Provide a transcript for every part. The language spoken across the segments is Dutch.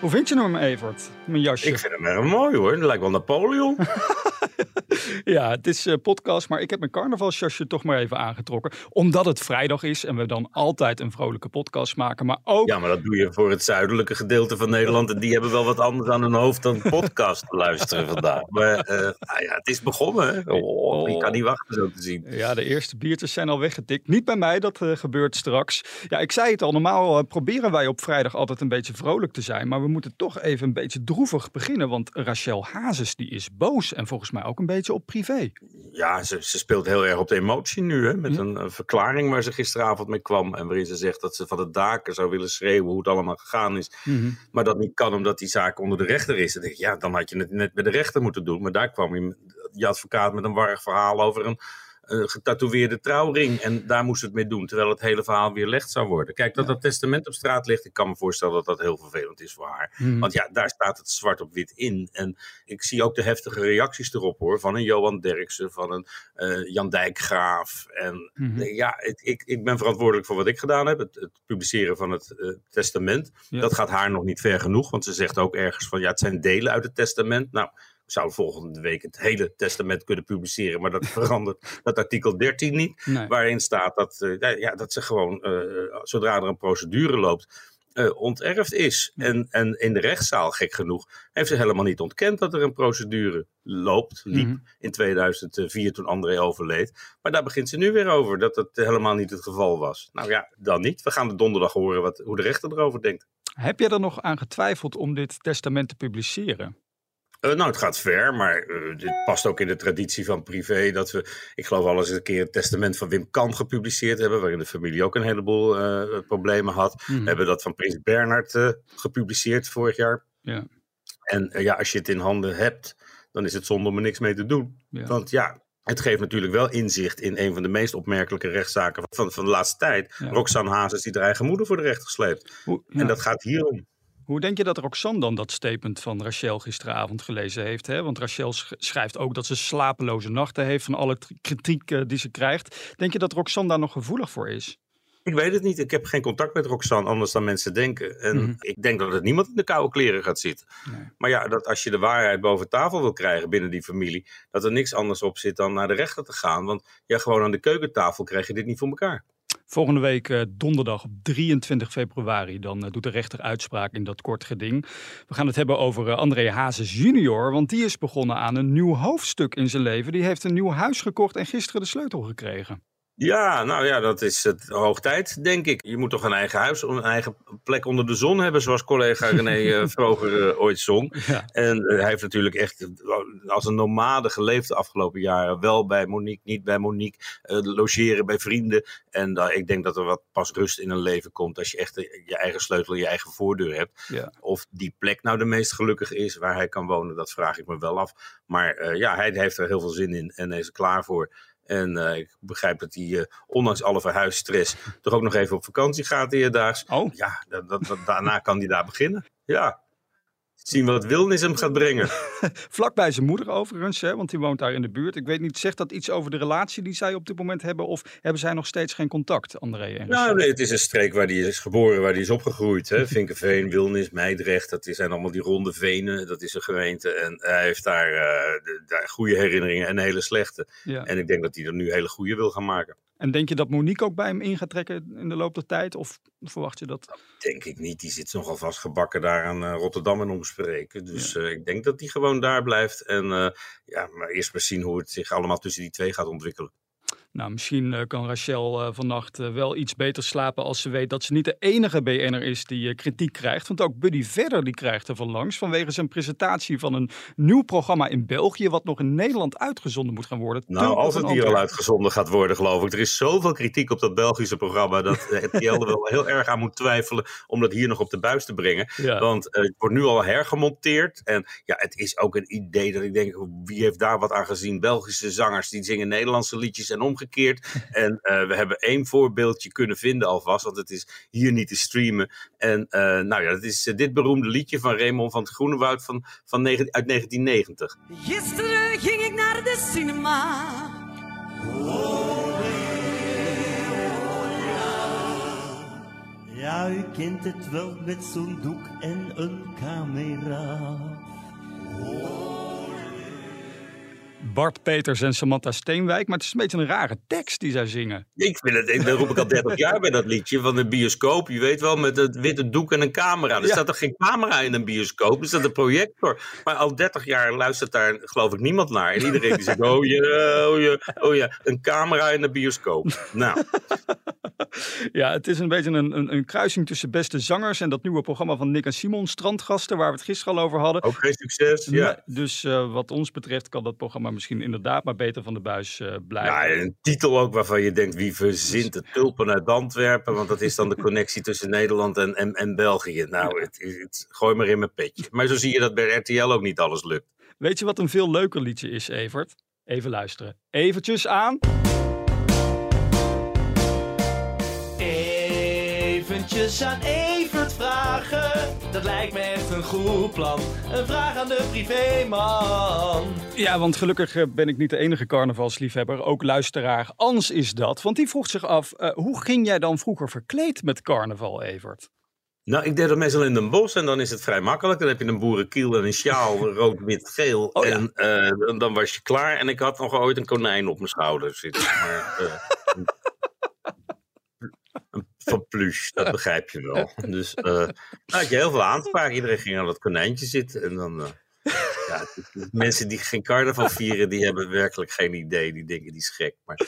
Hoe vind je hem, Evert? Mijn jasje. Ik vind hem erg mooi hoor. Het lijkt wel Napoleon. Ja, het is eh, podcast, maar ik heb mijn carnavalsjasje toch maar even aangetrokken. Omdat het vrijdag is en we dan altijd een vrolijke podcast maken. Maar ook... ja, maar dat doe je voor het zuidelijke gedeelte van Nederland. En die hebben wel wat anders aan hun hoofd dan podcast te luisteren vandaag. Maar nou ja, het is begonnen. Hè? Oh, je kan niet wachten zo te zien. Ja, de eerste biertjes zijn al weggetikt. Niet bij mij, dat eh, gebeurt straks. Ja, ik zei het al, normaal proberen wij op vrijdag altijd een beetje vrolijk te zijn. Maar we moeten toch even een beetje droevig beginnen. Want Rachel Hazes, die is boos. En volgens mij ook een beetje op privé. Ja, ze, ze speelt heel erg op de emotie nu. Hè? Met een, een verklaring waar ze gisteravond mee kwam. En waarin ze zegt dat ze van de daken zou willen schreeuwen hoe het allemaal gegaan is. Maar dat niet kan omdat die zaak onder de rechter is. Dan denk ik, ja, dan had je het net bij de rechter moeten doen. Maar daar kwam je, je advocaat met een warrig verhaal over een getatoeëerde trouwring. En daar moest het mee doen. Terwijl het hele verhaal weer licht zou worden. Kijk, dat dat testament op straat ligt. Ik kan me voorstellen dat dat heel vervelend is voor haar. Want ja, daar staat het zwart op wit in. En ik zie ook de heftige reacties erop hoor. Van een Johan Derksen, van een eh, Jan Dijkgraaf. En eh, ja, het- ik, ik ben verantwoordelijk voor wat ik gedaan heb. Het, het publiceren van het eh, testament. Ja. Dat gaat haar nog niet ver genoeg. Want ze zegt ook ergens van ja, het zijn delen uit het testament. Nou, ik zou volgende week het hele testament kunnen publiceren. Maar dat verandert dat artikel 13 niet. Nee. Waarin staat dat, eh, ja, dat ze gewoon, eh, zodra er een procedure loopt, eh, onterfd is. En, en in de rechtszaal, gek genoeg, heeft ze helemaal niet ontkend dat er een procedure loopt, liep Mhm. in 2004 toen André overleed. Maar daar begint ze nu weer over, dat het helemaal niet het geval was. Nou ja, dan niet. We gaan de donderdag horen wat, hoe de rechter erover denkt. Heb jij er nog aan getwijfeld om dit testament te publiceren? Eh, nou, het gaat ver, maar eh, dit past ook in de traditie van privé. Dat we, ik geloof al eens een keer het testament van Wim Kan gepubliceerd hebben. Waarin de familie ook een heleboel eh, problemen had. Mhm. We hebben dat van Prins Bernhard gepubliceerd vorig jaar. Ja. En ja, als je het in handen hebt, dan is het zonde om er niks mee te doen. Ja. Want ja, het geeft natuurlijk wel inzicht in een van de meest opmerkelijke rechtszaken van, van de laatste tijd. Ja. Roxanne Hazes die haar eigen moeder voor de rechter ja. En dat gaat hierom. Hoe denk je dat Roxanne dan dat statement van Rachel gisteravond gelezen heeft? Hè? Want Rachel sch- schrijft ook dat ze slapeloze nachten heeft van alle kritiek eh, die ze krijgt. Denk je dat Roxanne daar nog gevoelig voor is? Ik weet het niet. Ik heb geen contact met Roxanne, anders dan mensen denken. En Mhm. ik denk dat het niemand in de koude kleren gaat zitten. Nee. Maar ja, dat als je de waarheid boven tafel wil krijgen binnen die familie, dat er niks anders op zit dan naar de rechter te gaan. Want ja, gewoon aan de keukentafel krijg je dit niet voor elkaar. Volgende week eh, donderdag op 23 februari, dan eh, doet de rechter uitspraak in dat kort geding. We gaan het hebben over eh, André Hazes junior, want die is begonnen aan een nieuw hoofdstuk in zijn leven. Die heeft een nieuw huis gekocht en gisteren de sleutel gekregen. Ja, nou ja, dat is het hoog tijd, denk ik. Je moet toch een eigen huis, een eigen plek onder de zon hebben, zoals collega René eh, vroeger eh, ooit zong. Ja. En eh, hij heeft natuurlijk echt als een nomade geleefd de afgelopen jaren. Wel bij Monique, niet bij Monique. logeren bij vrienden. En ik denk dat er wat pas rust in een leven komt als je echt je eigen sleutel, je eigen voordeur hebt. Ja. Of die plek nou de meest gelukkig is waar hij kan wonen, dat vraag ik me wel af. Maar ja, hij heeft er heel veel zin in en hij is er klaar voor. En eh, ik begrijp dat hij, eh, ondanks alle verhuisstress, toch ook nog even op vakantie gaat eerdaags. Oh, Ja, dat, dat, dat- daarna kan hij daar beginnen. Ja. Zien wat wilnis hem gaat brengen. vlakbij zijn moeder overigens, hè, want die woont daar in de buurt. Ik weet niet, zegt dat iets over de relatie die zij op dit moment hebben? Of hebben zij nog steeds geen contact, André en? Nou, nee, het is een streek waar hij is geboren, waar hij is opgegroeid. Hè. Vinkenveen, Wilnis, Meidrecht, dat zijn allemaal die ronde venen. Dat is een gemeente. En hij heeft daar, eh, daar goede herinneringen en hele slechte. Ja. En ik denk dat hij er nu hele goede wil gaan maken. En denk je dat Monique ook bij hem in gaat trekken in de loop der tijd? Of verwacht je dat? Denk ik niet. Die zit nogal vastgebakken daar aan eh, Rotterdam en omspreken. Dus eh, ik denk dat hij gewoon daar blijft. En eh, ja, maar eerst maar zien hoe het zich allemaal tussen die twee gaat ontwikkelen. Nou, misschien eh, kan Rachel uh, vannacht uh, wel iets beter slapen als ze weet dat ze niet de enige BN'er is die kritiek krijgt. Want ook Buddy Verder die krijgt er van langs vanwege zijn presentatie van een nieuw programma in België wat nog in Nederland uitgezonden moet gaan worden. Nou, als het hier al uitgezonden gaat worden, geloof ik. Er is zoveel kritiek op dat Belgische programma dat RTL er wel heel erg aan moet twijfelen om dat hier nog op de buis te brengen. Want het wordt nu al hergemonteerd en ja, het is ook een idee dat ik denk, wie heeft daar wat aan gezien? Belgische zangers die zingen Nederlandse liedjes en omgekeerd. En uh, we hebben één voorbeeldje kunnen vinden alvast, want het is hier niet te streamen. En uh, nou ja, dat is uh, dit beroemde liedje van Raymond van het Groenewoud van, van uit 1990. Gisteren ging ik naar de cinema. Ja, u kent het wel met zo'n doek en een camera. Bart Peters en Samantha Steenwijk. Maar het is een beetje een rare tekst die zij zingen. Ik vind het, dat roep ik al 30 jaar bij dat liedje van de bioscoop. Je weet wel, met het witte doek en een camera. Er staat toch geen camera in een bioscoop? Er staat een projector. Maar al 30 jaar luistert daar, geloof ik, niemand naar. En iedereen die zegt, oh ja, oh ja, oh ja, een camera in de bioscoop. Nou. Ja, het is een beetje een, een, een, kruising tussen beste zangers en dat nieuwe programma van Nick en Simon, Strandgasten, waar we het gisteren al over hadden. Ook geen succes, ja. dus uh, wat ons betreft kan dat programma misschien inderdaad maar beter van de buis uh, blijven. Ja, een titel ook waarvan je denkt, wie verzint de tulpen uit Antwerpen? Want dat is dan de connectie tussen Nederland en, en, en België. Nou, het, het, gooi maar in mijn petje. Maar zo zie je dat bij RTL ook niet alles lukt. Weet je wat een veel leuker liedje is, Evert? Even luisteren. Eventjes aan. Eventjes aan dat lijkt me echt een goed plan. Een vraag aan de privéman. Ja, want gelukkig eh, ben ik niet de enige carnavalsliefhebber. Ook luisteraar Ans is dat. Want die vroeg zich af, uh, hoe ging jij dan vroeger verkleed met carnaval, Evert? Nou, ik deed dat meestal in een bos en dan is het vrij makkelijk. Dan heb je een boerenkiel en een sjaal, rood, wit, geel. Oh, ja. En uh, dan was je klaar. En ik had nog ooit een konijn op mijn schouder zitten. Maar, uh, van plush, dat begrijp je wel. Dus uh, nou had je heel veel aanspraak. Iedereen ging aan dat konijntje zitten. En dan, uh, ja, mensen die geen carnaval vieren, die hebben werkelijk geen idee. Die denken, die is gek. Maar...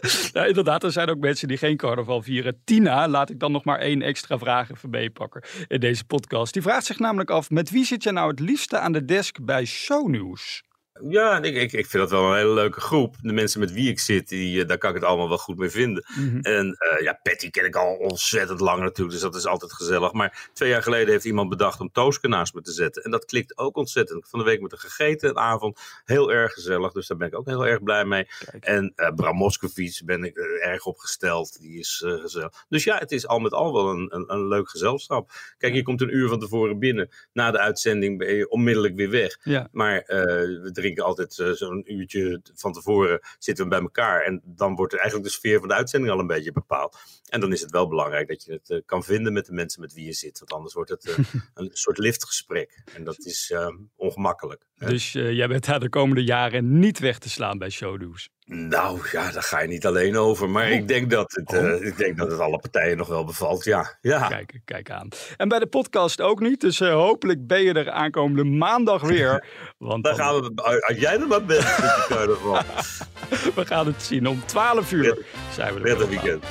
Nou, inderdaad, er zijn ook mensen die geen carnaval vieren. Tina, laat ik dan nog maar één extra vraag even meepakken in deze podcast. Die vraagt zich namelijk af, met wie zit je nou het liefste aan de desk bij Shownieuws? Ja, ik, ik, ik vind dat wel een hele leuke groep. De mensen met wie ik zit, die, eh, daar kan ik het allemaal wel goed mee vinden. Mhm. En uh, ja, Patty ken ik al ontzettend lang natuurlijk, dus dat is altijd gezellig. Maar twee jaar geleden heeft iemand bedacht om Tooske naast me te zetten. En dat klikt ook ontzettend. Van de week met een gegeten, een avond. Heel erg gezellig, dus daar ben ik ook heel erg blij mee. En uh, Bram Moskowitz ben ik erg opgesteld, die is gezellig. Dus ja, het is al met al wel een, een, een leuk gezelschap. Kijk, je komt een uur van tevoren binnen. Na de uitzending ben je onmiddellijk weer weg. Ja. Maar we drinken altijd uh, zo'n uurtje van tevoren zitten we bij elkaar. En dan wordt er eigenlijk de sfeer van de uitzending al een beetje bepaald. En dan is het wel belangrijk dat je het uh, kan vinden met de mensen met wie je zit. Want anders wordt het uh, een soort liftgesprek. En dat is ongemakkelijk. Dus jij bent daar de komende jaren niet weg te slaan bij Showdo's? Nou ja, daar ga je niet alleen over. Maar ik, denk dat het, uh, ik denk dat het alle partijen nog wel bevalt. Ja, ja. Kijk, kijk aan. En bij de podcast ook niet. Dus uh, hopelijk ben je er aankomende maandag weer. Want dan, dan gaan we, als jij er maar bent, we gaan het zien. Om 12 uur zijn we er. Een weekend.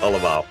Allemaal.